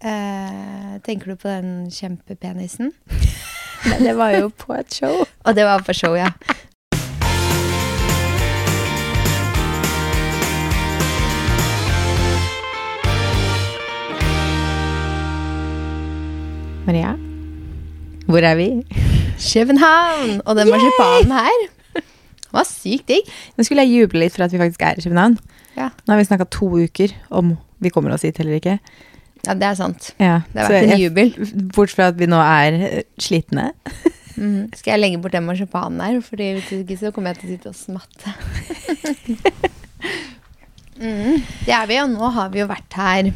Eh, tenker du på den kjempepenisen? Men det var jo på et show. Og det var på show, ja. Maria, hvor er vi? København! Og den marsipanen her var sykt digg. Nå skulle jeg juble litt for at vi faktisk er i København. Ja. Nå har vi snakka to uker om vi kommer oss hit eller ikke. Ja, det er sant. Ja, Det har vært en jubel. Bort fra at vi nå er eh, slitne. Mm. Skal jeg legge bort den marsipanen her? Fordi hvis ikke så kommer jeg til å sitte og smatte. mm. Det er vi, og nå har vi jo vært her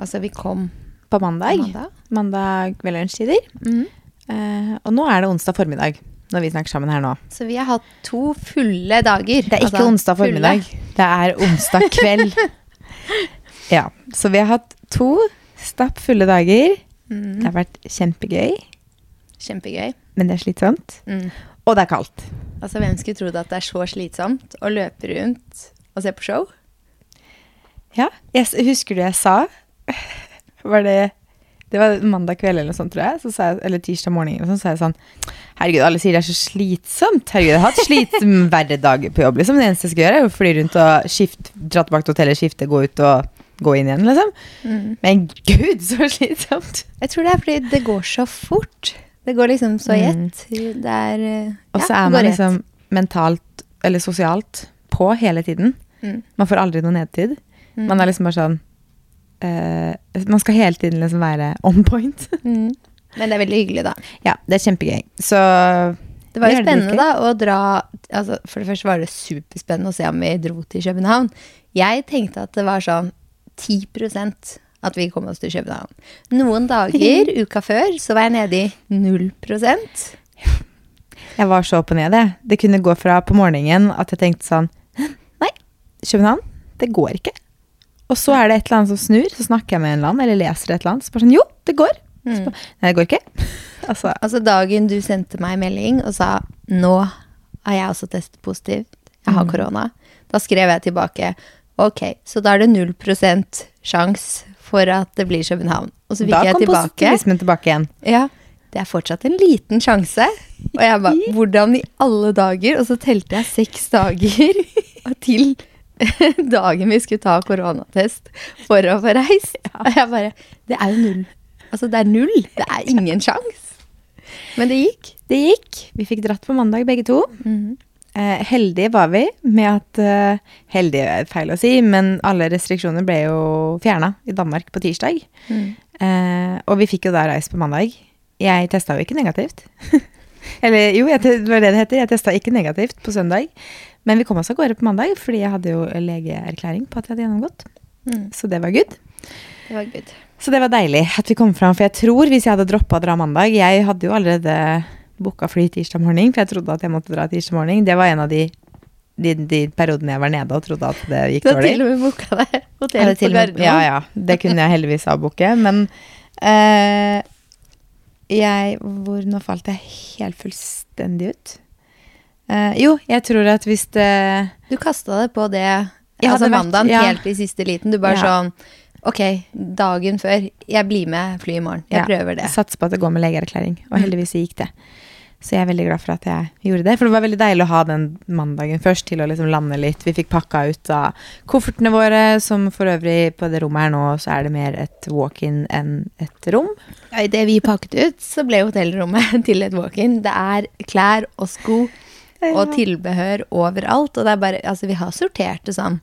Altså, vi kom På på mandag. mandag. Mandag ved lunsjtider. Mhm. Eh, og nå er det onsdag formiddag, når vi snakker sammen her nå. Så vi har hatt to fulle dager. Det er ikke onsdag formiddag, det er onsdag kveld. ja, så vi har hatt to stappfulle dager. Mm. Det har vært kjempegøy, Kjempegøy. men det er slitsomt. Mm. Og det er kaldt. Altså, hvem skulle trodd at det er så slitsomt å løpe rundt og se på show? Ja, jeg, husker du jeg sa Var det Det var mandag kveld eller noe sånt, tror jeg. Så sa jeg eller tirsdag morgen eller så sa jeg sånn Herregud, alle sier det er så slitsomt. Herregud, jeg har hatt slitsomme verre dager på jobb. liksom. Det eneste jeg skal gjøre, er å fly rundt og skifte, dra tilbake til hotellet, skifte, gå ut og gå inn igjen, liksom. Mm. Men gud, så slitsomt. Jeg tror det er fordi det går så fort. Det går liksom så i Mm. Det er ja, Og så er man ett. liksom mentalt eller sosialt på hele tiden. Mm. Man får aldri noe nedtid. Mm. Man er liksom bare sånn uh, Man skal hele tiden liksom være on point. Mm. Men det er veldig hyggelig, da. ja, det er kjempegøy. Så Det var jo spennende da å dra altså, For det første var det superspennende å se om vi dro til København. Jeg tenkte at det var sånn 10% at vi kom oss til København. Noen dager uka før så var jeg nede i 0% jeg var så opp og ned, jeg. Det kunne gå fra på morgenen at jeg tenkte sånn Nei, København, det går ikke. Og så er det et eller annet som snur, så snakker jeg med en eller annen, eller leser et eller annet. Så bare sånn Jo, det går. Mm. bare, Nei, det går ikke. altså, Altså dagen du sendte meg melding og sa 'nå har jeg også testet positivt, jeg har Mm. korona', da skrev jeg tilbake 'ok, så da er det 0% sjanse for at det blir København'. Og så fikk da jeg kom tilbake positivismen tilbake igjen. Ja, det er fortsatt en liten sjanse. Og jeg bare, hvordan i alle dager? Og så telte jeg seks dager til dagen vi skulle ta koronatest for å få reist. Og jeg bare, det er jo null. Altså, det er null. Det er ingen sjans. Men det gikk. Det gikk. Vi fikk dratt på mandag, begge to. Eh, heldige var vi med at eh, Heldige er feil å si, men alle restriksjoner ble jo fjerna i Danmark på tirsdag. Eh, og vi fikk jo da reist på mandag. Jeg testa jo ikke negativt. Eller jo, jeg, det var det det heter. Jeg testa ikke negativt på søndag. Men vi kom oss av gårde på mandag, fordi jeg hadde jo legeerklæring på at jeg hadde gjennomgått. Mm. Så det var good. Det var good. Så det var deilig at vi kom fram, for jeg tror hvis jeg hadde droppa å dra mandag Jeg hadde jo allerede booka fly tirsdag morgen, for jeg trodde at jeg måtte dra tirsdag morgen. Det var en av de, de, de periodene jeg var nede og trodde at det gikk Du har til og med booka deg hotell på Gardermoen. ja, ja. Det kunne jeg heldigvis avbooke. Men eh, jeg hvor, Nå falt jeg helt fullstendig ut. Eh, jo, jeg tror at hvis det Du kasta deg på det altså mandagen ja. helt i siste liten. Du bare Ja. sånn Ok, dagen før. Jeg blir med fly i morgen. Jeg Ja, prøver det. Satser på at det går med legeerklæring. Og Mm. heldigvis gikk det. Så jeg er veldig glad for at jeg gjorde det. For det var veldig deilig å ha den mandagen først til å liksom lande litt. Vi fikk pakka ut av koffertene våre, som for øvrig på det rommet her nå, så er det mer et walk-in enn et rom. Ja, Idet vi pakket ut, så ble hotellrommet til et walk-in. Det er klær og sko og tilbehør overalt. Og det er bare Altså, vi har sortert det sånn.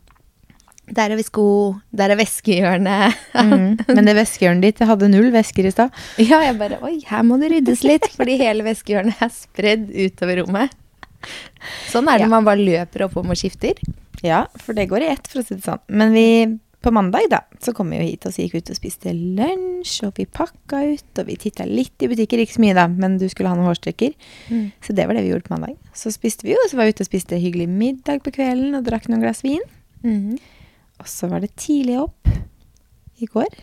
Der er vi sko, der er veskehjørnet. Mm. Men det veskehjørnet ditt, hadde null vesker i stad. Ja, jeg bare Oi, her må det ryddes litt, fordi hele veskehjørnet er spredd utover rommet. Sånn er det Ja. man bare løper oppom og skifter. Ja, for det går i ett, for å si det sånn. Men vi, på mandag, da, så kom vi jo hit, og så gikk ut og spiste lunsj, og vi pakka ut, og vi titta litt i butikker, ikke så mye da, men du skulle ha noen hårstrikker. Mm. Så det var det vi gjorde på mandag. Så spiste vi jo, og så var vi ute og spiste hyggelig middag på kvelden, og drakk noen glass vin. Mhm. Og så var det tidlig opp i går,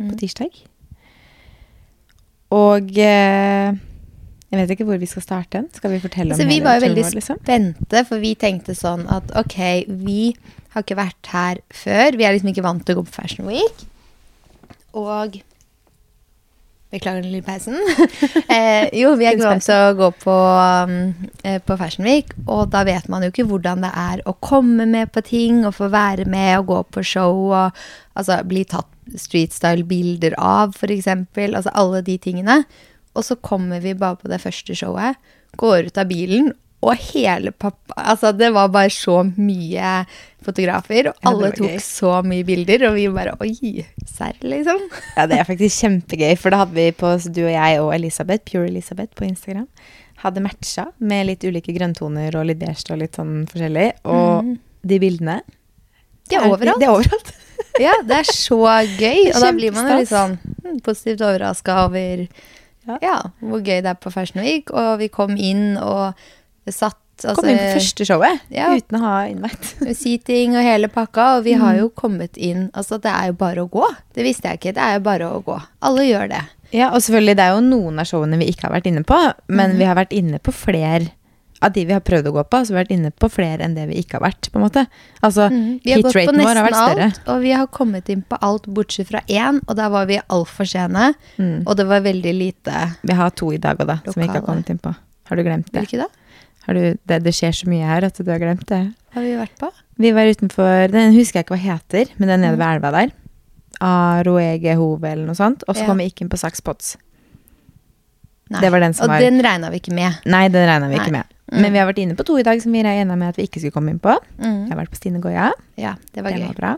på tirsdag. Og eh, jeg vet ikke hvor vi skal starte den. Skal vi fortelle Altså, om vi var jo veldig vår, liksom? spente, for vi tenkte sånn at ok, vi har ikke vært her før. Vi er liksom ikke vant til å gå på Fashion Week. Og Beklager den lille pausen. eh, jo, vi er glad til å gå på, um, eh, på Fashion Week, og da vet man jo ikke hvordan det er å komme med på ting og få være med og gå på show og altså, bli tatt streetstyle-bilder av, f.eks. Altså alle de tingene. Og så kommer vi bare på det første showet, går ut av bilen, og hele pappa Altså, det var bare så mye fotografer, og alle tok gøy. så mye bilder, og vi bare Oi, serr, liksom? Ja, det er faktisk kjempegøy, for da hadde vi på du og jeg og Elisabeth, Pure Elisabeth på Instagram, hadde matcha med litt ulike grønntoner og litt beige og litt sånn forskjellig. Og Mm. de bildene De er overalt. De er overalt. Ja, det er så gøy. Og da blir man jo litt sånn hm, positivt overraska over Ja. ja. hvor gøy det er på Fashion Week. Og vi kom inn og satt altså, Kom inn på første showet Ja. uten å ha invite. Seating og hele pakka, og vi Mm. har jo kommet inn Altså, det er jo bare å gå. Det visste jeg ikke. Det er jo bare å gå. Alle gjør det. Ja, og selvfølgelig, det er jo noen av showene vi ikke har vært inne på, men vi har vært inne på flere av de vi har prøvd å gå på, så vi har vært inne på flere enn det vi ikke har vært, på en måte. Altså, Mm. Vi har gått på nesten alt, og vi har kommet inn på alt bortsett fra én, og der var vi altfor sene. Mm. Og det var veldig lite Vi har to i dag òg, da, som vi ikke har kommet inn på. Har du glemt det? Hvilke da? Har du, det? Det skjer så mye her at du har glemt det. Har vi vært på? Vi var utenfor Den husker jeg ikke hva heter, men den nede Mm. ved elva der. Aroege Hove eller noe sånt. Og så Ja. kom vi ikke inn på Saks Pots. Nei. Det var den som og var- den regna vi ikke med. Nei, den regna vi Nei. ikke med. Mm. Men vi har vært inne på to i dag som vi regna med at vi ikke skulle komme inn på. Mm. Jeg har vært på Stine Goya. Ja, det var det gøy. var bra.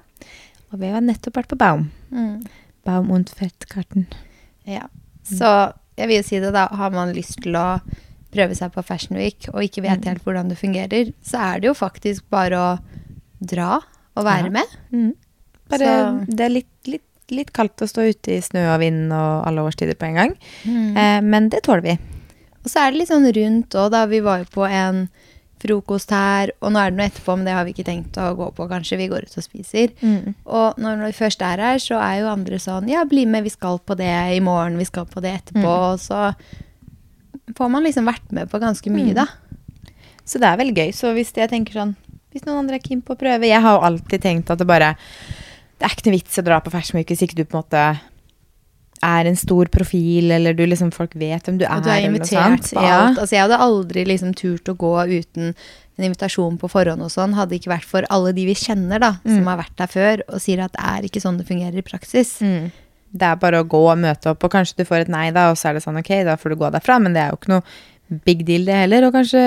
Og vi har nettopp vært på Baum. Mm. Baum und Fettkarten. Ja. Så jeg vil jo si det, da. Har man lyst til å prøve seg på Fashion Week og ikke vet Mm. helt hvordan det fungerer, så er det jo faktisk bare å dra og være Ja. med. Mm. Bare, det er litt, litt, litt kaldt å stå ute i snø og vind og alle årstider på en gang. Mm. Eh, men det tåler vi. Og så er det litt sånn rundt òg, da. Vi var jo på en frokost her, og nå er det noe etterpå, men det har vi ikke tenkt å gå på, kanskje. Vi går ut og spiser. Mm. Og når vi først er her, så er jo andre sånn Ja, bli med, vi skal på det i morgen, vi skal på det etterpå. Mm. Og så får man liksom vært med på ganske mye, Mm. da. Så det er veldig gøy. Så hvis jeg tenker sånn Hvis noen andre er keen på å prøve Jeg har jo alltid tenkt at det bare Det er ikke noe vits å dra på Fashion Week hvis ikke du på en måte er en stor profil, eller du liksom folk vet hvem du er. Og du er invitert på Ja. alt. Altså, jeg hadde aldri liksom turt å gå uten en invitasjon på forhånd og sånn, hadde ikke vært for alle de vi kjenner, da, som Mm. har vært der før, og sier at det er ikke sånn det fungerer i praksis. Mm. Det er bare å gå og møte opp, og kanskje du får et nei da, og så er det sånn ok, da får du gå derfra, men det er jo ikke noe big deal det heller, og kanskje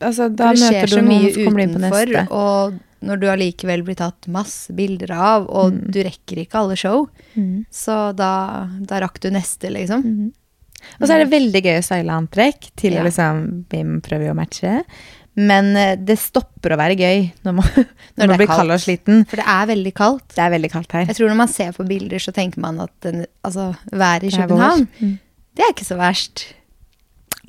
altså, da det møter du noen, som kommer inn på neste. og når du allikevel blir tatt masse bilder av, og Mm. du rekker ikke alle show, Mm. så da, da rakk du neste, liksom. Mm. Og så er det veldig gøy å style antrekk til Ja. å liksom Vi prøver jo å matche. Men eh, det stopper å være gøy når man, når man blir kaldt. kald og sliten. For det er veldig kaldt. Det er veldig kaldt her. Jeg tror når man ser på bilder, så tenker man at den, altså, været i Det er. København, Mm. det er ikke så verst.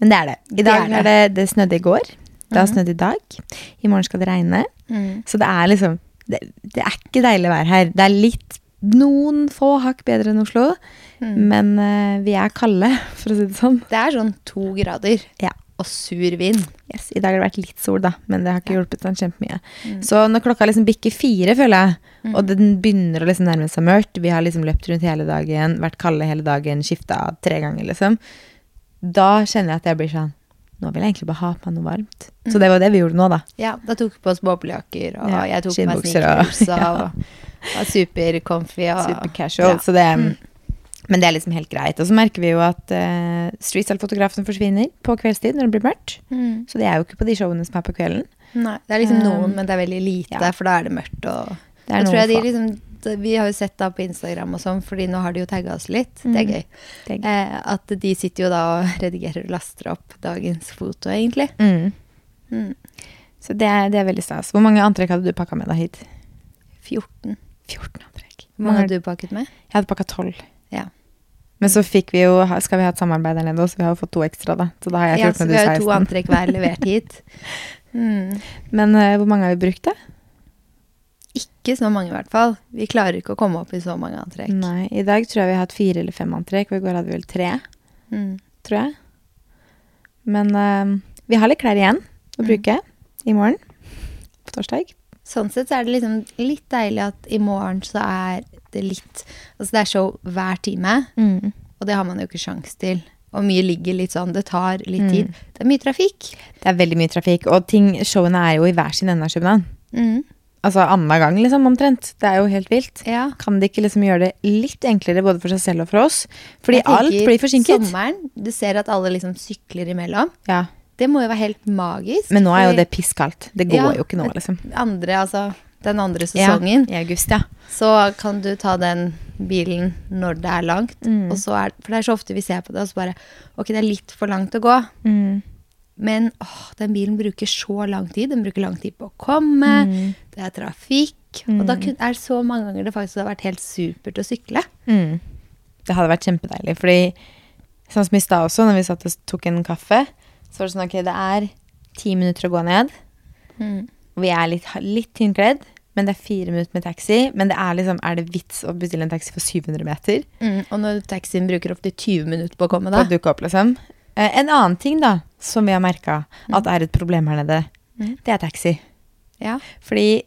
Men det er det. I dag det. er det, det snødde i går. Det har Mhm. snødd i dag. I morgen skal det regne. Mm. Så det er liksom det, det er ikke deilig vær her. Det er litt noen få hakk bedre enn Oslo, Mm. men uh, vi er kalde, for å si det sånn. Det er sånn to grader Ja. Og sur vind. Yes, I dag har det vært litt sol, da, men det har ikke hjulpet sånn kjempemye. Mm. Så når klokka liksom bikker fire, føler jeg, Mm. og den begynner å liksom nærme seg mørkt, vi har liksom løpt rundt hele dagen, vært kalde hele dagen, skifta tre ganger, liksom, da kjenner jeg at jeg blir sånn Nå vil jeg egentlig bare ha på meg noe varmt. Så Mm. det var det vi gjorde nå, da. Ja, da tok vi på oss boblejakker, og Ja, jeg tok på meg skinnbukser og- ja. og var super comfy. Og, Super casual. Ja. Så det, Mm. Men det er liksom helt greit. Og så merker vi jo at uh, streetstyle-fotografene forsvinner på kveldstid når det blir mørkt. Mm. Så de er jo ikke på de showene som er på kvelden. Nei, det er liksom Um, noen, men det er veldig lite, ja. for da er det mørkt. Og Det er jeg tror jeg de liksom, vi har jo sett da på Instagram og sånn, fordi nå har de jo tagga oss litt. Det Mm. er gøy. Det er gøy. Eh, at de sitter jo da og redigerer og laster opp dagens foto, egentlig. Mm. Mm. Så det er, det er veldig stas. Hvor mange antrekk hadde du pakka med deg hit? 14. 14 antrekk. Hvor mange hadde du pakket med? Jeg hadde pakka 12. Ja. Men så fikk vi jo, skal vi ha et samarbeid der nede også, så vi har jo fått to ekstra, da. Så da har jeg Ja, 14 så vi har jo to antrekk hver levert hit. Mm. Men uh, hvor mange har vi brukt, da? Ikke så mange, i hvert fall. Vi klarer ikke å komme opp i så mange antrekk. Nei, i dag tror jeg vi har hatt fire eller fem antrekk, og i går hadde vi vel tre, Mm. tror jeg. Men uh, vi har litt klær igjen å Mm. bruke i morgen, på torsdag. Sånn sett så er det liksom litt deilig at i morgen så er vente litt. Altså det er show hver time, Mm. og det har man jo ikke sjans til. Og mye ligger litt sånn, det tar litt Mm. tid. Det er mye trafikk. Det er veldig mye trafikk, og ting, showene er jo i hver sin ende av København. Mm. Altså annenhver gang, liksom, omtrent. Det er jo helt vilt. Ja. Kan de ikke liksom gjøre det litt enklere både for seg selv og for oss? Fordi tenker alt blir forsinket. Sommeren, du ser at alle liksom sykler imellom. Ja. Det må jo være helt magisk. Men nå er jo det pisskaldt. Det går Ja, jo ikke nå, liksom. Andre, altså, den andre sesongen, Ja, I august, ja. så kan du ta den bilen når det er langt. Mm. Og så er, for det er så ofte vi ser på det, og så bare Ok, det er litt for langt å gå. Mm. Men åh, den bilen bruker så lang tid. Den bruker lang tid på å komme. Mm. Det er trafikk. Og da er det så mange ganger det faktisk har vært helt supert å sykle. Mm. Det hadde vært kjempedeilig. Fordi sånn som i stad også, når vi satt og tok en kaffe, så var det sånn ok, det er ti minutter å gå ned. Mm. Vi er litt, litt tynt kledd, men det er fire minutter med taxi. Men det er liksom, er det vits å bestille en taxi for 700 meter? Mm. Og når taxien bruker ofte 20 minutter på å komme, På da. å dukke opp, liksom. Eh, en annen ting da, som vi har merka at er et problem her nede, Mm. det er taxi. Ja. Fordi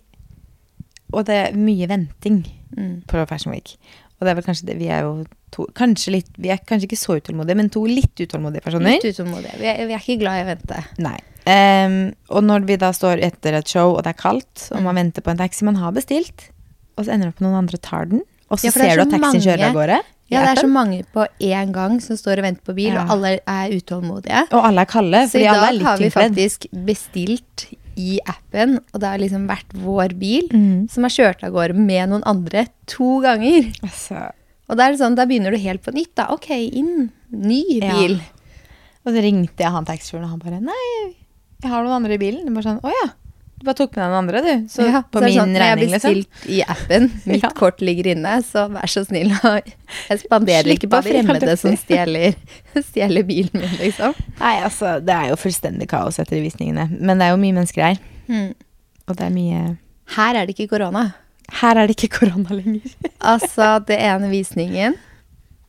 Og det er mye venting Mm. på Fashion Week. Og det er vel kanskje det Vi er jo to Kanskje litt Vi er kanskje ikke så utålmodige, men to litt utålmodige personer. Litt utålmodige. Vi, er- vi er ikke glad i å vente. Nei. Ehm, og når vi da står etter et show, og det er kaldt, og man Mm. venter på en taxi man har bestilt, og så ender det opp med noen andre tar den, og så Ja, er ser du at taxien kjører av gårde. Ja, det er så mange på én gang som står og venter på bil, Ja. og alle er utålmodige. Og alle er kalde, Så i dag har vi faktisk bestilt i appen, og det har liksom vært vår bil Mm. som har kjørt av gårde med noen andre to ganger. Altså, Og da er det sånn, da begynner du helt på nytt, da. Ok, inn. Ny bil. Ja. og så ringte jeg han taxisjåføren, og han bare Nei, jeg har noen andre i bilen. Du bare sånn Å ja. Du bare tok med deg noen andre, du. Så Ja, på så min sånn, liksom. jeg har bestilt i appen, mitt Ja. kort ligger inne, så vær så snill å Jeg spanderer ikke på fremmede som stjeler, stjeler bilen min, liksom. Nei, altså, det er jo fullstendig kaos etter visningene. Men det er jo mye mennesker her. Mm. Og det er mye Her er det ikke korona. Her er det ikke korona lenger. Altså, det ene visningen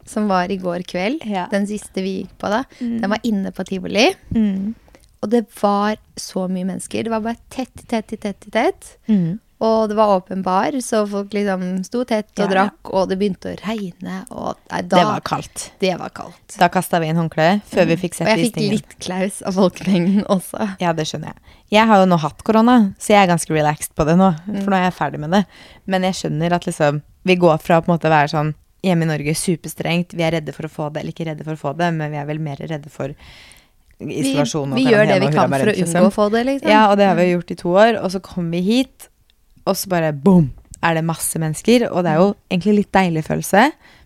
som var i går kveld, Ja. den siste vi gikk på da, Mm. den var inne på tivoli. Mm. Og det var så mye mennesker. Det var bare tett, tett, tett, tett. Mm. Og det var åpen bar, så folk liksom sto tett og Ja, ja. drakk, og det begynte å regne, og nei, da, Det var kaldt. det var kaldt. Da kasta vi inn håndkleet før vi fikk Og sett jeg fikk litt klaus av folkemengden også. Ja, det skjønner jeg. Jeg har jo nå hatt korona, så jeg er ganske relaxed på det nå. For nå er jeg ferdig med det. Men jeg skjønner at liksom Vi går fra å på en måte være sånn hjemme i Norge superstrengt, vi er redde for å få det, eller ikke redde for å få det, men vi er vel mer redde for Vi, isolasjon og vi gjør det vi kan for å unngå å få det, liksom. Ja, og det har vi gjort i to år. Og så kom vi hit, og så bare boom, er det masse mennesker. Og det er jo egentlig litt deilig følelse,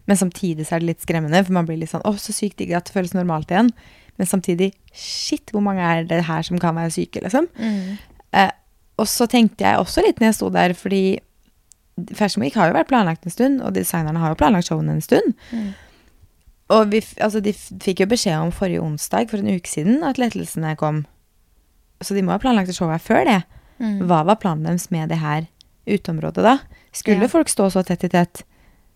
men samtidig så er det litt skremmende. For man blir litt sånn å, så sykt digg at det føles normalt igjen. Men samtidig, shit, hvor mange er det her som kan være syke, liksom? Mm. Eh, og så tenkte jeg også litt når jeg sto der, fordi Fashion Week har jo vært planlagt en stund, og designerne har jo planlagt showene en stund. Mm. Og vi, altså, de fikk jo beskjed om forrige onsdag, for en uke siden, at lettelsene kom. Så de må ha planlagt å se her før det. Mm. Hva var planen deres med det her uteområdet da? Skulle Ja. folk stå så tett i tett?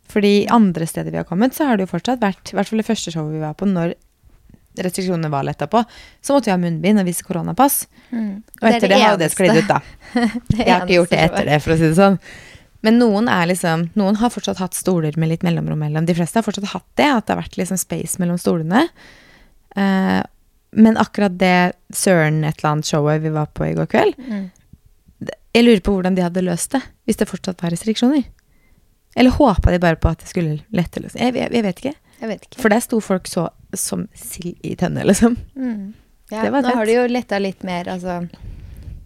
Fordi andre steder vi har kommet, så har det jo fortsatt vært, i hvert fall det første showet vi var på, når restriksjonene var letta på, så måtte vi ha munnbind og vise koronapass. Mm. Og etter det, har jo det sklidd ut, da. Jeg har ikke gjort det etter det, for å si det sånn. Men noen er liksom Noen har fortsatt hatt stoler med litt mellomrom mellom. De fleste har fortsatt hatt det, at det har vært liksom space mellom stolene. Eh, men akkurat det Søren et eller annet showet vi var på i går kveld, Mm. jeg lurer på hvordan de hadde løst det, hvis det fortsatt var restriksjoner. Eller håpa de bare på at det skulle lette løs? Jeg, jeg, jeg vet ikke. Jeg vet ikke. For der sto folk så som sild i tønne, liksom. Mm. Ja, nå har det jo letta litt mer, altså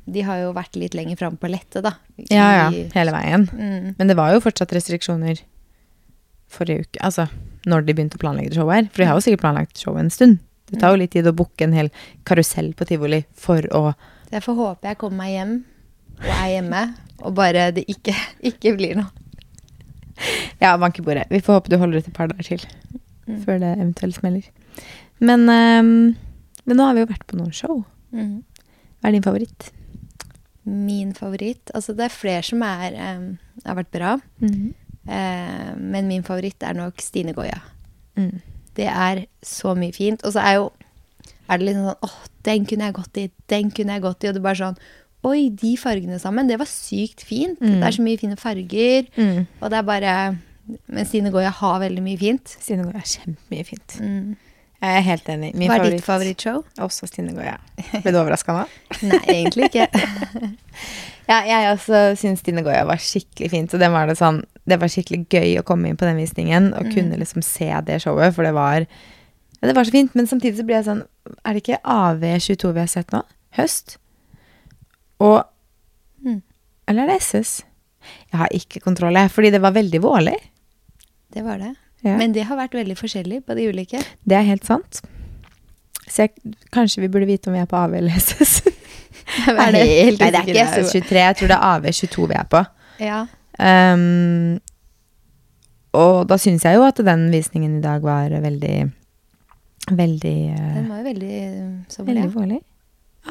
De har jo vært litt lenger framme på lettet, da. Ja, ja. Hele veien. Mm. Men det var jo fortsatt restriksjoner forrige uke. Altså når de begynte å planlegge showet her. For de har jo sikkert planlagt showet en stund. Det tar jo litt tid å booke en hel karusell på tivoli for å Så jeg får håpe jeg kommer meg hjem og er hjemme, og bare det ikke, ikke blir noe. Ja, banke i bordet. Vi får håpe du holder ut et par dager til Mm. før det eventuelt smeller. Men, um, men nå har vi jo vært på noen show. Mm. Hva er din favoritt? Min favoritt Altså, det er flere som er, um, har vært bra, eh, men min favoritt er nok Stine Goya. Mm. Det er så mye fint. Og så er jo er det liksom sånn åh, den kunne jeg gått i, den kunne jeg gått i. Og det er bare sånn Oi, de fargene sammen, det var sykt fint. Mm. Det er så mye fine farger. Mm. Og det er bare Men Stine Goya har veldig mye fint. Stine Goya har kjempemye fint. Mm. Jeg er helt enig. Min Hva er favoritt, ditt favorittshow? Også Stine Goya. Ble du overraska nå? Nei, egentlig ikke. Ja, jeg også syns Stine Goya var skikkelig fint. Og det var, det sånn, det var skikkelig gøy å komme inn på den visningen og kunne liksom se det showet, for det var ja, Det var så fint. Men samtidig så blir jeg sånn Er det ikke AV22 vi har sett nå? Høst? Og Mm. Eller er det SS? Jeg har ikke kontroll, jeg, fordi det var veldig vårlig. Det var det. Ja. Men det har vært veldig forskjellig på de ulike. Det er helt sant. Så jeg, kanskje vi burde vite om vi er på AV eller SS. Er det Nei, det er ikke. SS23. Jeg tror det er AV22 vi er på. Ja. Um, og da syns jeg jo at den visningen i dag var veldig Veldig, eh, Den var jo veldig sommerlig. veldig vårlig.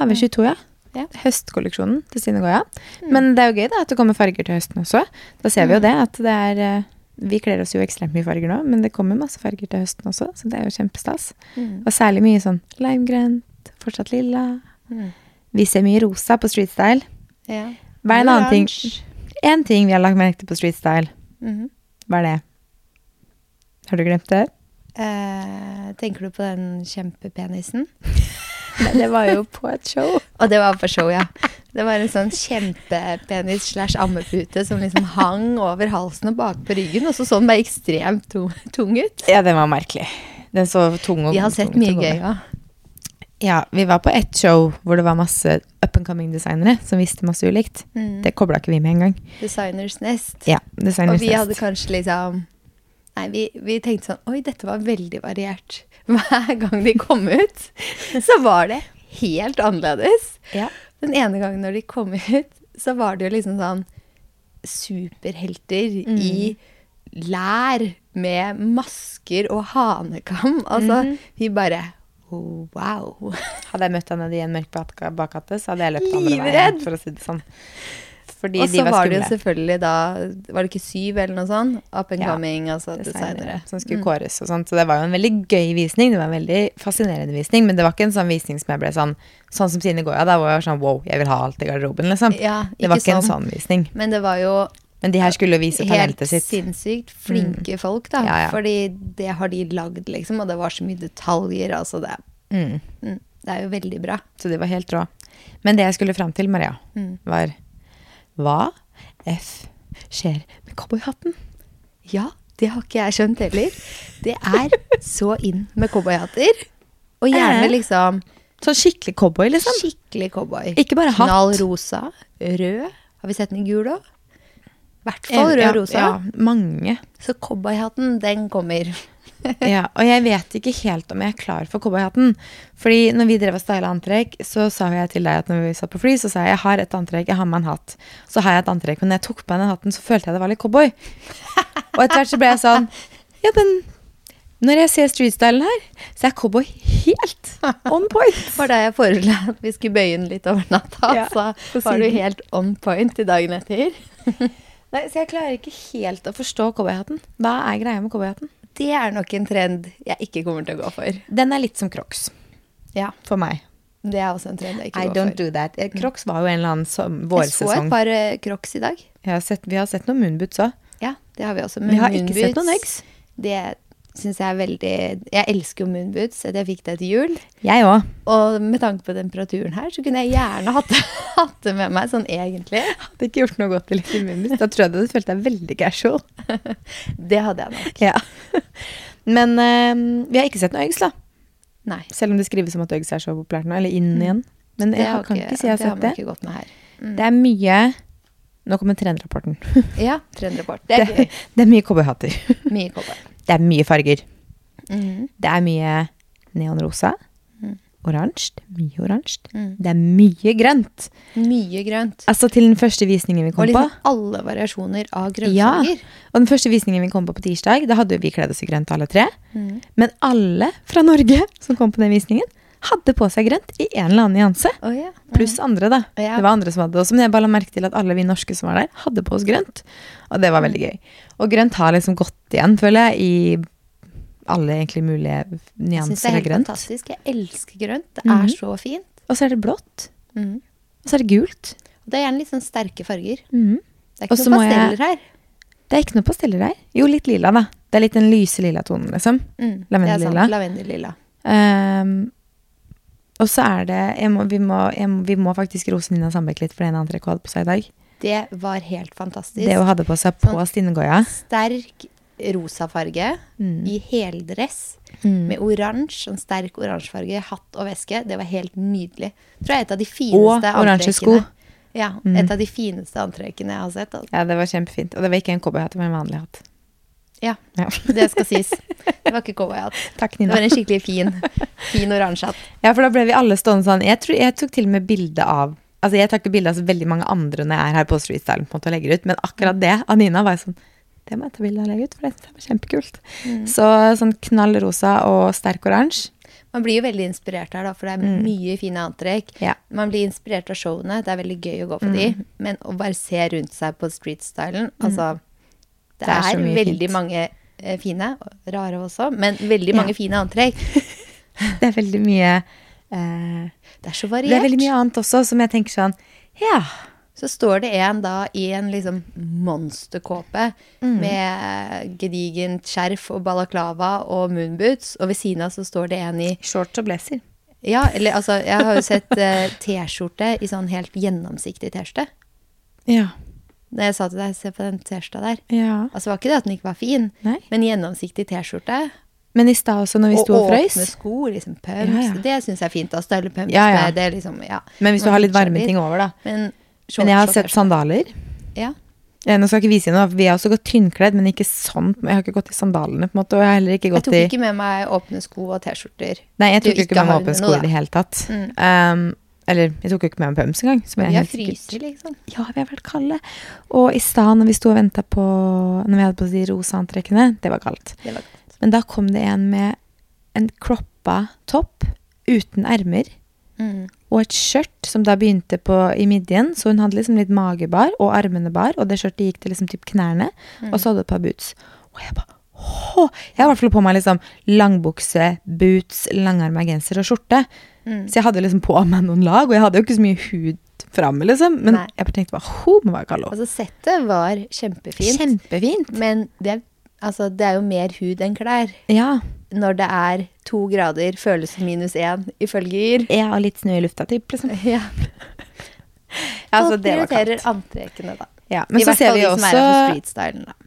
AV22, ja. Ja. Høstkolleksjonen til Stine Goya. Mm. Men det er jo gøy da at det kommer farger til høsten også. Da ser vi jo det at det er eh, Vi kler oss jo ekstremt mye farger nå, men det kommer masse farger til høsten også, så det er jo kjempestas. Mm. Og særlig mye sånn limegrønt, fortsatt lilla. Mm. Vi ser mye rosa på Street Style. Ja. Hva er en annen ting? En ting vi har lagt merke til på Street Style. Mhm. Hva er det? Har du glemt det? Eh, tenker du på den kjempepenisen? Nei, det var jo på et show. Og det var på show, ja. Det var en sånn kjempepenis slash ammepute som liksom hang over halsen og bak på ryggen, og så så den bare ekstremt tung, tung ut. Ja, den var merkelig. Den så tung og Vi har sett mye gøy ja. Ja, vi var på ett show hvor det var masse up and coming designere som visste masse ulikt. Mm. Det kobla ikke vi med engang. Designers Nest. Ja, designers Og vi hadde kanskje liksom Nei, vi, vi tenkte sånn Oi, dette var veldig variert. Hver gang de kom ut, så var det helt annerledes. Ja. Den ene gangen når de kom ut, så var det jo liksom sånn superhelter Mm. i lær med masker og hanekam. Altså, mm. vi bare Wow. Hadde jeg møtt han nede i en mørk bak- bakgate, så hadde jeg løpt andre veien, for å si det sånn. Fordi Og så var var det jo selvfølgelig da Var det ikke syv eller noe sånt? Up and Ja, coming, altså designere. som skulle kåres og sånt. Så det var jo en veldig gøy visning. Det var en veldig fascinerende visning, men det var ikke en sånn visning som jeg ble sånn Sånn som Sine Goya, da var jeg sånn wow, jeg vil ha alt i garderoben, liksom. Ja, det var ikke sånn. en sånn. visning. Men det var jo Men de her skulle vise helt talentet sitt. sinnssykt flinke folk, da. Ja, ja. Fordi det har de lagd, liksom, og det var så mye detaljer. Altså det, Mm. mm, det er jo veldig bra. Så de var helt rå. Men det jeg skulle fram til, Maria, Mm. var Hva f skjer med cowboyhatten? Ja, det har ikke jeg skjønt heller. Det er så inn med cowboyhatter. Og gjerne liksom Sånn skikkelig cowboy, liksom. skikkelig cowboy. Ikke bare hatt. Knall rosa, rød. Har vi sett den i gul òg? I hvert fall rød ja, rosa. Ja, mange. Så cowboyhatten, den kommer. ja, og jeg vet ikke helt om jeg er klar for cowboyhatten. Fordi når vi drev og styla antrekk, så sa jeg til deg at når vi satt på fly, så sa jeg jeg har et antrekk, jeg har med en hatt. Så har jeg et antrekk, men når jeg tok på meg den hatten, så følte jeg det var litt cowboy. og etter hvert så ble jeg sånn Ja, men når jeg ser streetstylen her, så er cowboy helt on point. var da jeg foreslo at vi skulle bøye den litt over natta. Ja, så var du helt on point i dagen etter. Nei, Så jeg klarer ikke helt å forstå cowboyhatten. Hva er greia med cowboyhatten? Det er nok en trend jeg ikke kommer til å gå for. Den er litt som crocs Ja, for meg. Det er også en trend jeg ikke I går don't for. do that. Eh, Crocs var jo en eller annen som, Jeg så et par eh, crocs i dag. Har sett, vi har sett noen moonboots òg. Ja, det har vi også. Vi har ikke sett noen eggs. Det syns jeg er veldig Jeg elsker jo moonboots. at Jeg fikk det til jul. Jeg òg. Og med tanke på temperaturen her, så kunne jeg gjerne hatt det, hatt det med meg sånn egentlig. Hadde ikke gjort noe godt til litt moonboots. Da tror jeg du hadde følt deg veldig casual. Det hadde jeg nok. Ja. Men eh, vi har ikke sett noe eggs, da. Nei. Selv om det skrives om at eggs er så populært nå. Eller inn igjen. Men Det jeg har kan ikke si jeg har det har sett det. ikke gått med her. Mm. Det er mye Nå kommer trendrapporten. Ja, trendrapport. Det er Det, det er mye cowboyhatter. Mye cowboy. Det er mye farger. Mm. Det er mye neonrosa. Mm. Oransje. Mye oransje. Mm. Det er mye grønt. Mye grønt. Altså til den første visningen vi kom på. Og liksom alle variasjoner av grønnsaker. Og den første visningen vi kom på på tirsdag, da hadde vi kledd oss i grønt alle tre. Mhm. Men alle fra Norge som kom på den visningen, hadde på seg grønt i en eller annen nyanse. Å ja. Pluss andre, da. Ja. Det var andre som hadde det også, men jeg bare la merke til at alle vi norske som var der, hadde på oss grønt. Og det var veldig gøy. Og grønt har liksom gått igjen, føler jeg, i alle egentlig mulige Jeg syns det nyanser er av helt grønt. fantastisk. Jeg elsker grønt. Det er er så fint. Og så er det blått. Mm. Og så er det gult. Og det er gjerne litt sånn sterke farger. Mhm. Det er ikke så noen pasteller jeg- her. Det er ikke noe pasteller her. Jo, litt lilla, da. Det er litt den lyse lilla tonen, liksom. Mm, Lavendellilla. Lavendellilla. Ehm, og så er det må, vi, må, må, vi må faktisk rose Nina Sandbekk litt for det ene antrekket hun hadde på seg i dag. Det var helt fantastisk. Det hun hadde på seg på Sånn. Stinnegoia. Sterk rosa farge Mm. i heldress Mm. med oransje, sånn sterk oransje farge, hatt og veske. Det var helt nydelig. Tror jeg er et av de Og fineste oransje sko. antrekkene. Ja, Mm. et av de fineste antrekkene jeg har sett. Altså. Ja, det var kjempefint. Og det var ikke en cowboyhatt, men en vanlig hatt. Ja, Ja. det skal sies. Det var ikke cowboyhatt. Takk, Nina. Det var en skikkelig fin, fin oransje hatt. Ja, for da ble vi alle stående sånn. Jeg, tror, jeg tok til og med bilde av Altså, jeg tar ikke bilde av så veldig mange andre når jeg er her på Street Style på en måte, og legger ut, men akkurat det av Nina var sånn Det må jeg ta bilde av og legge ut, for det var kjempekult. Mm. Så sånn knall rosa og sterk oransje. Man blir jo veldig inspirert her, da, for det er Mm. mye fine antrekk. Ja. Man blir inspirert av showene. Det er veldig gøy å gå på de. Men å bare se rundt seg på Streetstylen, Altså, det, Det er er, veldig fint. mange eh, fine, rare også, men veldig Ja. mange fine antrekk. Det er veldig mye eh, Det er så Det er veldig mye annet også som jeg tenker sånn Ja. Så står det en da i en liksom monsterkåpe Mm. med gedigent skjerf og balaklava og moonboots, og ved siden av så står det en i Shorts og blazer. Ja, eller altså, jeg har jo sett eh, T-skjorte i sånn helt gjennomsiktig T-skjorte. Ja. Da jeg sa til deg, se på den T-skjorta der. ja. Altså, det var ikke det at den ikke var fin, Nei. men gjennomsiktig T-skjorte Men i stad også, når vi sto og frøys og åpne sko, liksom pumps, Ja, ja. det syns jeg er fint. Da style pumps med det, liksom, ja. Men hvis du har litt varme ting over, da. Men, Men jeg har sett sandaler. Ja. Nå skal jeg ikke vise noe, vi har også gått tynnkledd, men ikke sånn. Jeg har ikke gått i sandalene, på en måte, og jeg har heller ikke Jeg tok ikke med meg åpne sko og T-skjorter. Nei, jeg tok ikke ikke med meg åpne sko i det hele tatt. Mm. Um, eller jeg tok jo ikke med meg pumps engang. som Vi har fryser, liksom. Ja, vi har vært kalde. Og i stad, når vi sto og venta på Når vi hadde på de rosa antrekkene, det var kaldt. Det var kaldt. Men da kom det en med en kroppa topp uten ermer. Mm. Og et skjørt som da begynte på i midjen, så hun hadde liksom litt magebar og armene bar, og det skjørtet gikk til liksom typ knærne, Mm. og så hadde hun et par boots. Og jeg bare åh! Jeg har i hvert fall på meg liksom langbukse, boots, langarma genser og skjorte. Mm. Så jeg hadde liksom på meg noen lag, og jeg hadde jo ikke så mye hud framme, liksom. Men Nei. jeg bare tenkte bare, hun må være kald. Altså, settet var kjempefint, Kjempefint. men det altså, det er jo mer hud enn klær. Ja. Når det er to grader, føles det minus én, ifølge Yr. Ja, og litt snø i lufta, typ, liksom. Ja. Altså, det var prioriterer antrekkene, da. Ja, men I så ser vi også.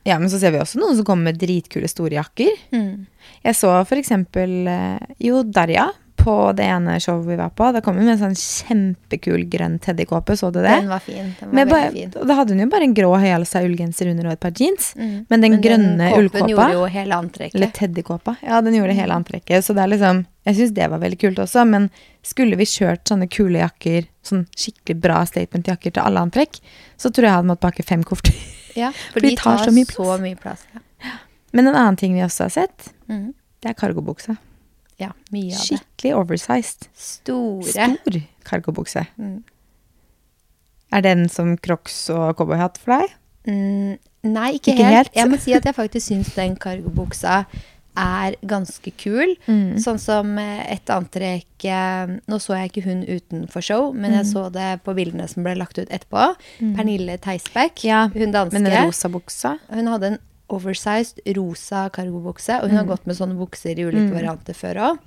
Ja, men så ser vi også noen som kommer med dritkule store jakker. Mm. Jeg så for eksempel eh, Jo, Darja på det ene showet vi var på. Da kom hun med en sånn kjempekul grønn teddykåpe. Så du det? Den var fin. Den var bare, fin. da hadde hun jo bare en grå høyhalsa ullgenser under og et par jeans. Mm. Men den grønne den ullkåpa gjorde jo hele antrekket. Eller teddykåpa. Ja, den gjorde hele antrekket. Så det er liksom Jeg syns det var veldig kult også, men skulle vi kjørt sånne kule jakker, sånn skikkelig bra statement-jakker til alle antrekk, så tror jeg jeg hadde måttet pakke fem kofter. Ja, for For de de tar tar så mye så plass. mye plass. Ja, Men en annen ting vi også har sett, mm. det er cargobuksa. Ja mye av det. Skikkelig oversized. Store. Stor cargobukse. Mm. Er den som crocs og cowboyhatt for deg? Mm, nei, ikke, Ikke helt. helt. Jeg må si at jeg faktisk syns den cargobuksa er ganske kul. Mm. Sånn som et antrekk eh, Nå så jeg ikke hun utenfor show, men Mm. jeg så det på bildene som ble lagt ut etterpå. Pernille Theisbæk, Ja, hun danske. Men den rosa buksa? Hun hadde en oversized rosa cargobukse, og hun har gått med sånne bukser i ulike varianter før òg.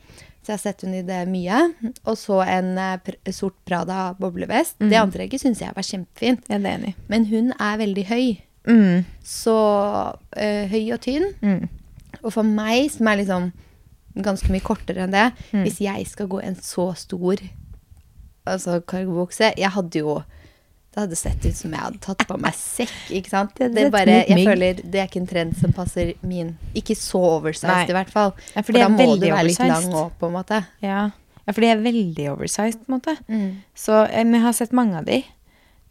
Så jeg har sett hun i det mye. Og så en eh, pr sort Prada boblevest. Det antrekket syns jeg var kjempefint. Jeg er enig. Men hun er veldig høy. Mm. Så øh, høy og tynn. Mm. Og for meg, som er liksom ganske mye kortere enn det, Mm. hvis jeg skal gå en så stor altså kargobukse Jeg hadde jo Det hadde sett ut som jeg hadde tatt på meg sekk, ikke sant? Det Det, er bare, jeg føler det er ikke en trend som passer min Ikke så oversized, i hvert fall. Ja, for for da må du være litt oversized. lang òg, på en måte. Ja. ja, for de er veldig oversized, på en måte. Mm. Så eh, jeg har sett mange av de.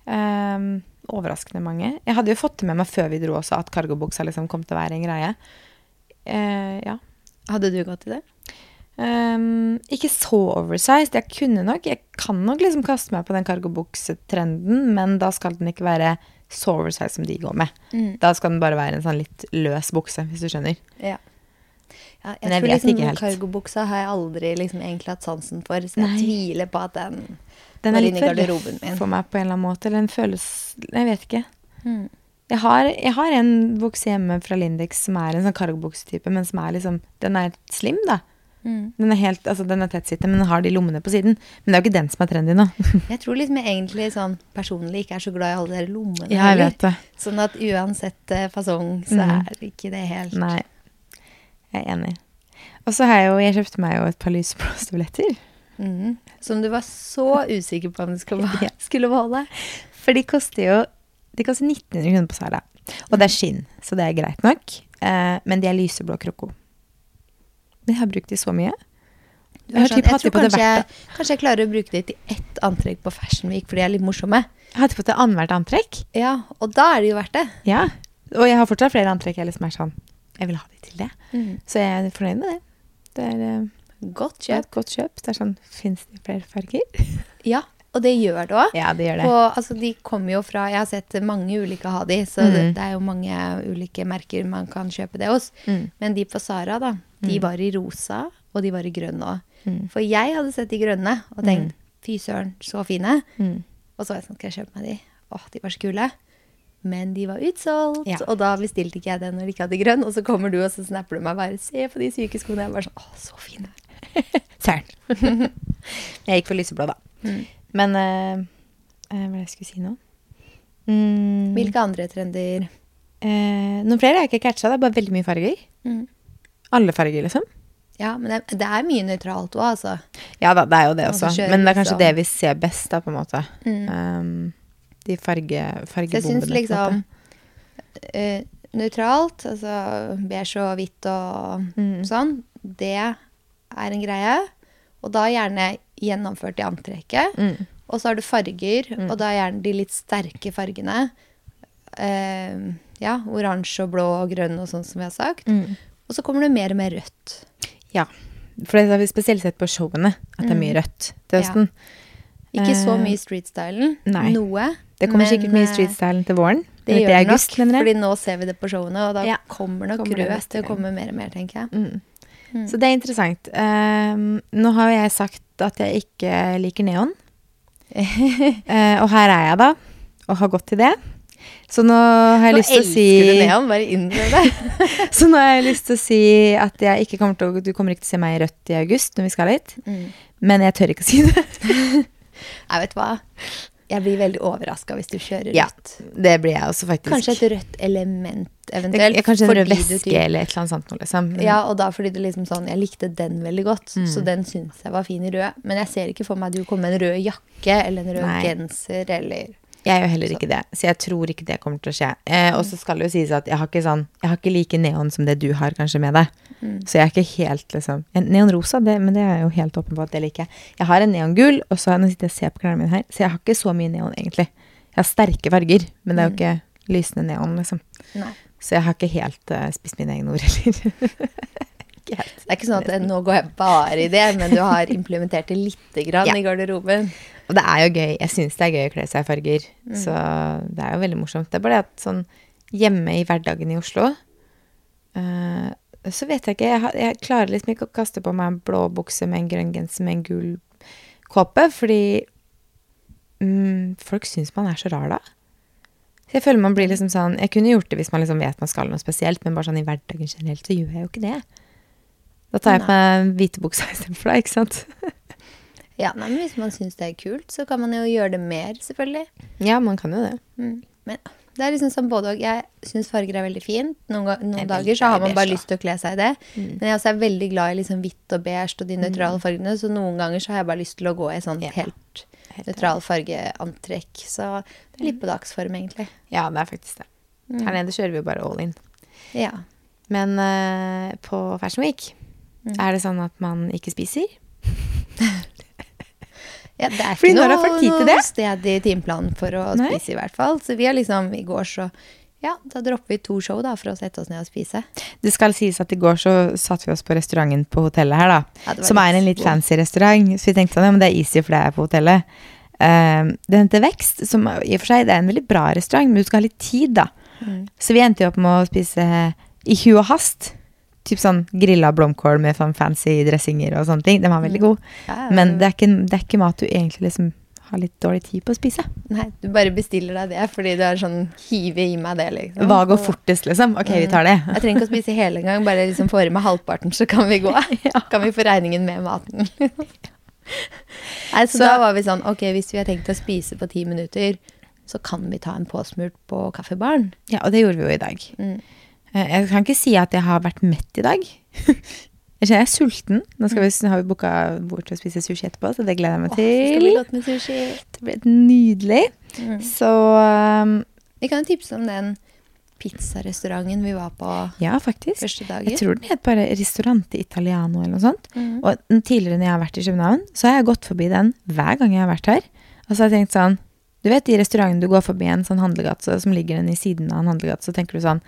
Um, overraskende mange. Jeg hadde jo fått det med meg før vi dro også, at cargobuksa liksom kom til å være en greie. Uh, ja. Hadde du gått i det? Ehm, ikke så oversized. Jeg kunne nok, jeg kan nok liksom kaste meg på den kargobuksetrenden, men da skal den ikke være så oversized som de går med. Mm. Da skal den bare være en sånn litt løs bukse, hvis du skjønner. Ja. Ja, jeg, jeg tror liksom cargobuksa har jeg aldri liksom egentlig hatt sansen for, så jeg Nei. tviler på at den Den er litt for garderoben min. for meg på en eller annen måte. Eller den føles Jeg vet ikke. Mm. Jeg har, jeg har en bukse hjemme fra Lindex som er en sånn cargobuksetype, men som er liksom Den er slim, da. Den er helt, altså den er tettsittende, men den har de lommene på siden. Men det er jo ikke den som er trendy nå. Jeg tror liksom jeg egentlig sånn personlig ikke er så glad i alle de lommene. Ja, jeg vet det. Sånn at uansett eh, fasong, så mm. er ikke det helt Nei. Jeg er enig. Og så har jeg jo Jeg kjøpte meg jo et par lyseblå støvletter. Mm. Som du var så usikker på om du skulle, Ja. skulle beholde. For de koster jo De koster 1900 kroner på Sara. Og det er skinn, så det er greit nok. Eh, men de er lyseblå kroko. Jeg har brukt de så mye. Jeg har sånn, jeg de tror på det kanskje, jeg, kanskje jeg klarer å bruke det til ett antrekk på Fashion Week, fordi de er litt morsomme. Jeg hatt på det annethvert antrekk. Ja, og da er det jo verdt det. Ja. Og jeg har fortsatt flere antrekk jeg liksom er sånn Jeg vil ha de til det. Mm. Så jeg er fornøyd med det. Det er, eh, Godt kjøp. godt kjøp. Det er sånn Fins det flere farger? Ja, og det gjør det òg. Ja, det gjør det. Og, altså, de kommer jo fra Jeg har sett mange ulike ha de, så mm. det, det er jo mange ulike merker man kan kjøpe det hos. Mm. Men de på Sara, da, de var i rosa, og de var i grønn òg. Mm. For jeg hadde sett de grønne og tenkt fy søren, så fine. Mm. Og så var jeg sånn, skal jeg kjøpe meg de? Åh, de var så kule. Men de var utsolgt, Ja. og da bestilte ikke jeg den når de ikke hadde grønn. Og så kommer du, og så snapper du meg bare 'se på de syke skoene'. Jeg bare sånn, åh, så fine. Søren. jeg gikk for lyseblå, da. Mm. Men uh, eh, Hva det jeg skulle si nå? Mm, Hvilke andre trender? eh, noen flere har jeg ikke catcha. Det er bare veldig mye farger. Mm. Alle farger, liksom. Ja, men det, det er mye nøytralt òg, altså. Ja da, det er jo det også. kjører Men det er kanskje sånn. det vi ser best, da, på en måte. Mm. Um, de farge, Så jeg fargebombene. syns liksom eh, nøytralt, altså beige og hvitt og Mm. sånn, det er en greie. Og da gjerne gjennomført i antrekket. Mm. Og så har du farger, og da er gjerne de litt sterke fargene. Uh, ja, oransje og blå og grønn og sånn som vi har sagt. Mm. Og så kommer det mer og mer rødt. Ja. For det har vi spesielt sett på showene, at det er mye rødt til høsten. Ja. Ikke så Eh, mye street-stylen. nei. Noe. Det kommer men, sikkert mye streetstylen til våren. Det gjør det august, nok, fordi nå ser vi det på showene, og da Ja, kommer nok kommer det rød til å komme mer og mer, tenker jeg. Mm. Mm. Så det er interessant. Um, nå har jo jeg sagt at jeg ikke liker neon. uh, og her er jeg da, og har gått til det. Så nå har jeg Nå lyst til å si elsker du neon, bare innrøm det. Så nå har jeg lyst til å si at jeg ikke kommer til å, du kommer ikke til å se meg i rødt i august når vi skal hit. Mm. Men jeg tør ikke å si det. Jeg vet hva. Jeg blir veldig overraska hvis du kjører rødt. Ja, det blir jeg også faktisk. Kanskje et rødt element, eventuelt. eventuelt. Kanskje en rød du veske eller et eller annet sånt noe, liksom. Ja, og da fordi det liksom sånn Jeg likte den veldig godt, Mm. så den syns jeg var fin i rød. Men jeg ser ikke for meg at du kommer med en rød jakke eller en rød Nei. genser eller Jeg gjør heller ikke det, så jeg tror ikke det kommer til å skje. Eh, og så skal det jo sies at jeg har ikke sånn Jeg har ikke like neon som det du har kanskje med deg. Mm. Så jeg er ikke helt liksom en Neonrosa, men det er jo helt åpen på at det liker jeg. Jeg har en neongul, og så nå sitter jeg og ser på klærne mine her, så jeg har ikke så mye neon, egentlig. Jeg har sterke farger, men det er jo ikke lysende neon, liksom. Nei. Så jeg har ikke helt uh, spist mine egne ord heller. ikke helt. Det er ikke sånn at nå går jeg bare i det, men du har implementert det lite grann Ja. i garderoben. Og det er jo gøy. Jeg syns det er gøy å kle seg i farger. Mm. Så det er jo veldig morsomt. Det er bare det at sånn hjemme i hverdagen i Oslo uh, Så vet jeg ikke. Jeg, har- jeg klarer liksom ikke å kaste på meg en blå bukse med en grønn genser med en gul kåpe, fordi mm, folk syns man er så rar da. Så jeg føler man blir liksom sånn Jeg kunne gjort det hvis man liksom vet man skal noe spesielt, men bare sånn i hverdagen generelt, så gjør jeg jo ikke det. Da tar jeg på meg hvite buksa istedenfor, deg, ikke sant? Ja, nei, men Hvis man syns det er kult, så kan man jo gjøre det mer, selvfølgelig. Ja, man kan jo det. Mm. Men det er liksom sånn både og. Jeg syns farger er veldig fint. Noen, noen er dager så har man bare beige, lyst til å kle seg i det. Men jeg også er veldig glad i liksom hvitt og beige og de nøytrale fargene, så noen ganger så har jeg bare lyst til å gå i sånn Ja. helt Helt nøytral fargeantrekk. Så det er litt på dagsform, egentlig. Ja, det er faktisk det. Her nede kjører vi jo bare all in. Ja. Men uh, på Fashion Week er det sånn at man ikke spiser. Ja, det er Fordi ikke noe, folk noe sted i timeplanen for å Nei. spise, i hvert fall. Så vi har liksom i går så Ja, da dropper vi to show da for å sette oss ned og spise. Det skal sies at i går så satte vi oss på restauranten på hotellet her, da. Ja, som er en litt god. fancy restaurant. Så vi tenkte sånn, ja, men det er easy, for det er på hotellet. Uh, det heter Vekst, som i og for seg det er en veldig bra restaurant, men du skal ha litt tid, da. Mm. Så vi endte jo opp med å spise i hu og hast. Typ sånn grilla blomkål med sånn fancy dressinger og sånne ting. Den var veldig god. Ja, Men det er, ikke, det er ikke mat du egentlig liksom har litt dårlig tid på å spise. Nei, du bare bestiller deg det fordi du er sånn hive i meg det, liksom. Hva går fortest, liksom? Ok, vi tar det. Jeg trenger ikke å spise hele engang, bare liksom få i meg halvparten, så kan vi gå. Kan vi få regningen med maten. Nei, så, Så- da var vi sånn, ok, hvis vi har tenkt å spise på ti minutter, så kan vi ta en påsmurt på kaffebaren. Ja, og det gjorde vi jo i dag. Mm. Eh, Jeg kan ikke si at jeg har vært mett i dag. Jeg kjenner jeg er sulten. Nå skal vi, har vi booka bord til å spise sushi etterpå, så det gleder jeg meg Åh, det skal bli til. godt med sushi. Det blir nydelig. Mm. Så um, Vi kan tipse om den pizzarestauranten vi var på ja, faktisk. første dagen. Jeg tror den het bare Ristorante Italiano eller noe sånt. Mm. Og tidligere når jeg har vært i København, så har jeg gått forbi den hver gang jeg har vært her. Og så har jeg tenkt sånn Du vet de restaurantene du går forbi en sånn handlegate som ligger den i siden av en handlegate, så tenker du sånn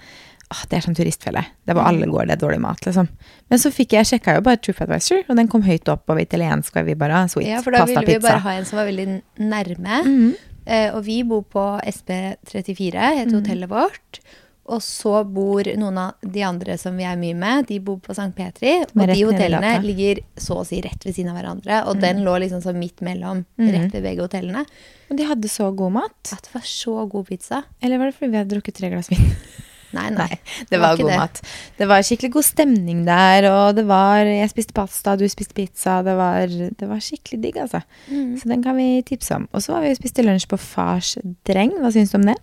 Åh, det er sånn turistfelle. Det er hvor alle går, det er dårlig mat, liksom. Men så fikk jeg sjekka jo bare TripAdvisor, og den kom høyt opp over italiensk, og vi bare ah, sweet. Ja, for da ville vi bare ha en som var veldig nærme. nærme. -hmm. Eh, og vi bor på SP34, heter Mm. hotellet vårt. Og så bor noen av de andre som vi er mye med, de bor på St. Petri. Og de hotellene ligger så å si rett ved siden av hverandre. Og den lå liksom sånn midt mellom, Mhm. rett ved begge hotellene. Og de hadde så god mat. At det var så god pizza. Eller var det fordi vi hadde drukket tre glass vin? Nei, nei. Nei, det var god det. mat. Det var skikkelig god stemning der, og det var Jeg spiste pasta, du spiste pizza. Det var, det var skikkelig digg, altså. Mm. Så den kan vi tipse om. Og så var vi og spiste lunsj på Fars dreng. Hva syns du om det?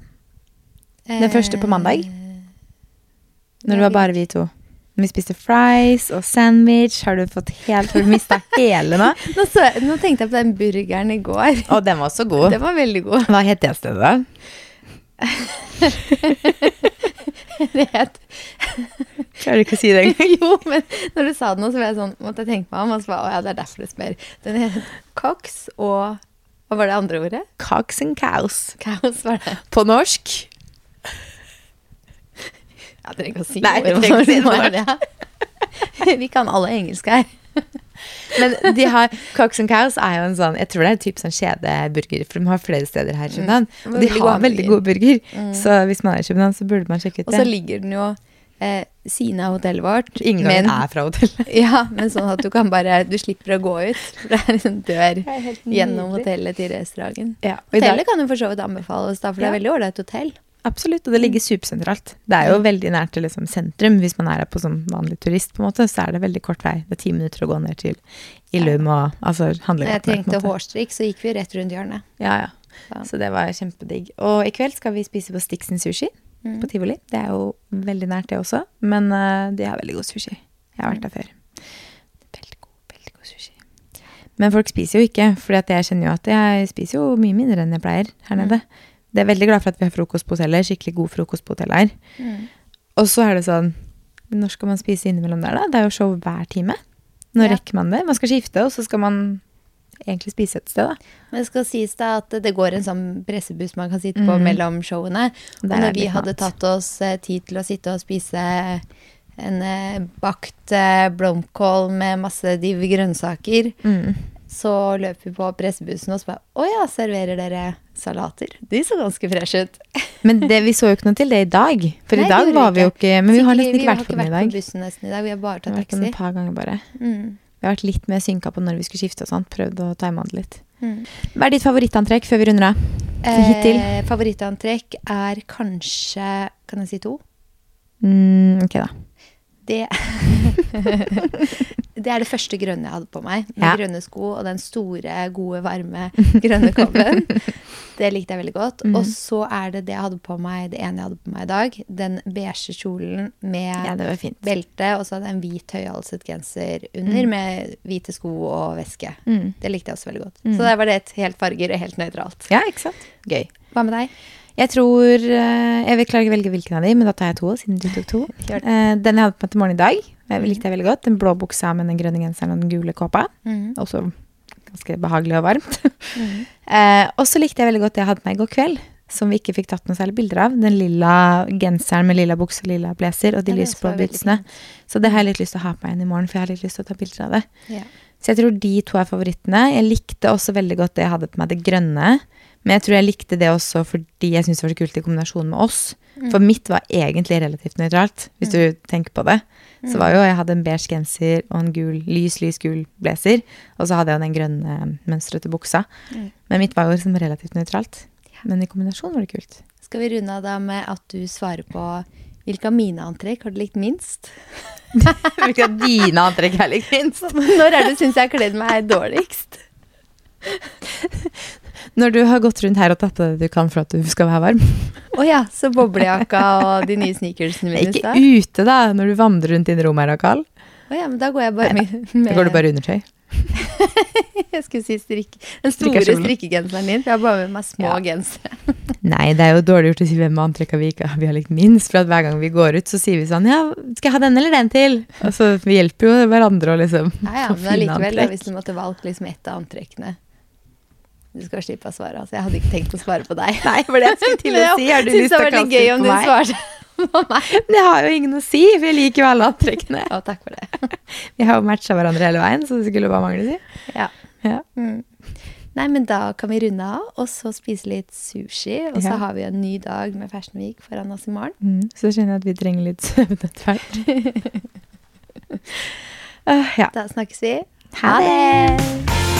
Den første på mandag? Eh, Når det var bare vi to. Vi spiste fries og sandwich. Har du fått helt Har du mista hele nå? Nå, så, nå tenkte jeg på den burgeren i går. Og den var også god. Den var veldig god. Hva het det stedet, da? Det het Klarer du ikke å si det engang? Jo, men når du sa det nå, så var jeg sånn, måtte jeg tenke meg om. Og så bare, å ja, det er derfor du spør. Den het Cox og Hva var det andre ordet? Cox and cows. Cows var det. På norsk. Jeg trenger ikke å si Nei, ordet, ikke si det. Vi kan alle engelsk her. Men de har, Cox and Cows er jo en sånn Jeg tror det er typ sånn kjedeburger, for de har flere steder her i København. Mm. Og de Veldig god har veldig god burger. Så hvis man er i København, så burde man sjekke ut det. Og så ligger den jo eh, siden av hotellet vårt. Inngangen men- er fra hotellet. Ja, men sånn at du kan bare Du slipper å gå ut. For det er en dør er gjennom hotellet til restauranten. Ja, Hotellet kan jo for så vidt anbefales, da, for det er veldig ålreit hotell. Absolutt, og det ligger supersentralt. Det er jo veldig nært til liksom, sentrum. Hvis man er her på som vanlig turist, på en måte, så er det veldig kort vei. Det er ti minutter å gå ned til Illum og altså handlegata. jeg trengte hårstrikk, så gikk vi rett rundt hjørnet. Ja, ja. Så. Så det var kjempedigg. Og i kveld skal vi spise på Stixen sushi Mm. på tivoli. Det er jo veldig nært, det også. Men uh, de har veldig god sushi. Jeg har vært der før. Veldig god, veldig god sushi. Men folk spiser jo ikke, for jeg kjenner jo at jeg spiser jo mye mindre enn jeg pleier her nede. Det er veldig glad for at vi har frokost på hotellet. Skikkelig god frokost på hotellet her. Mm. Og så er det sånn Når skal man spise innimellom der, da? Det er jo show hver time. Når Ja. rekker man det? Man skal skifte, og så skal man egentlig spise et sted, da. Men det skal sies da at det går en sånn pressebuss man kan sitte på mm. mellom showene. Og Der er når vi hadde tatt oss eh, tid til å sitte og spise en eh, bakt eh, blomkål med masse div grønnsaker, Mm. Så løp vi på pressebussen og så bare Å ja, serverer dere salater? De så ganske freshe ut. Men det, vi så jo ikke noe til det i dag. For Nei, i dag var vi jo ikke Men vi har nesten ikke vært på den i dag. på bussen nesten i dag. Vi har bare Vi har tatt vært taxi. et par ganger bare. Mm. Vi har vært litt mer synka på når vi skulle skifte og sånt. Prøvd å time det litt. Mm. Hva er ditt favorittantrekk før vi runder av? Så hittil? Eh, favorittantrekk er kanskje Kan jeg si to? Mm, ok, da. Det Det er det første grønne jeg hadde på meg. Med Ja. grønne sko og den store, gode, varme grønne kobben. Det likte jeg veldig godt. Mm. Og så er det det jeg hadde på meg, det ene jeg hadde på meg i dag. Den beige kjolen med Ja, belte, og så hadde jeg en hvit høyhalset genser under med hvite sko og veske. Mm. Det likte jeg også veldig godt. Mm. Så der var det et helt farger og helt nøytralt. Ja, ikke sant? Gøy. Hva med deg? Jeg tror eh, Jeg vil klarer ikke velge hvilken av de, men da tar jeg to, siden du tok to. Eh, den jeg hadde på meg til morgen i dag, eh, likte jeg veldig godt. Den blå buksa med den grønne genseren og den gule kåpa. Mm. Også ganske behagelig og varmt. Mm. eh, og så likte jeg veldig godt det jeg hadde på meg i går kveld, som vi ikke fikk tatt noe særlig bilder av. Den lilla genseren med lilla bukse og lilla blazer, og de Ja, lysblå fint. Så det har jeg litt lyst til å ha på meg igjen i morgen, for jeg har litt lyst til å ta bilder av det. Ja. Så jeg tror de to er favorittene. Jeg likte også veldig godt det jeg hadde på meg, det grønne Men jeg tror jeg likte det også fordi jeg syntes det var så kult i kombinasjon med oss. For mitt var egentlig relativt nøytralt, hvis du tenker på det. Så var jo, Jeg hadde en beige genser og en gul, lys, lys gul blazer. Og så hadde jeg jo den grønne mønstrete buksa. Men mitt var jo liksom relativt nøytralt. Men i kombinasjon var det kult. Skal vi runde av da med at du svarer på hvilke av mine antrekk har du likt minst? Hvilke av dine antrekk har jeg likt minst? Når er det du syns jeg har kledd meg dårligst? Når du har gått rundt her og tatt på det du kan for at du skal være varm. Å ja, så boblejakka og de nye sneakersene mine Ikke ute, da, når du vandrer rundt inne i rommet her kald. Å ja, men da går jeg bare med, med Da går du bare undertøy. Jeg skulle si strikk, den store strikkegenseren din. For jeg har bare med meg små Ja. gensere. Nei, det er jo dårlig gjort å si hvem av antrekka vi ikke vi har likt minst. For at hver gang vi går ut, så sier vi sånn Ja, skal jeg ha den eller den til? Og så vi hjelper jo hverandre å liksom Ja, ja, men allikevel, hvis du måtte valgt liksom ett av antrekkene Du skal slippe å svare. Altså, jeg hadde ikke tenkt å svare på deg. Nei, for det jeg skulle til å si. Har du lyst til å kaste gøy om på du meg? svarte på meg. Det har jo ingen å si, for jeg liker jo alle antrekkene. Å, takk for det. Vi har jo matcha hverandre hele veien, så det skulle bare mangle, si. Ja. Ja. Mm. Nei, men da kan vi runde av, og så spise litt sushi. Og så Ja. har vi en ny dag med Fashion Week foran oss i morgen. Mm, så skjønner jeg at vi trenger litt søvn etter hvert. Uh, ja. Da snakkes vi. Ha det!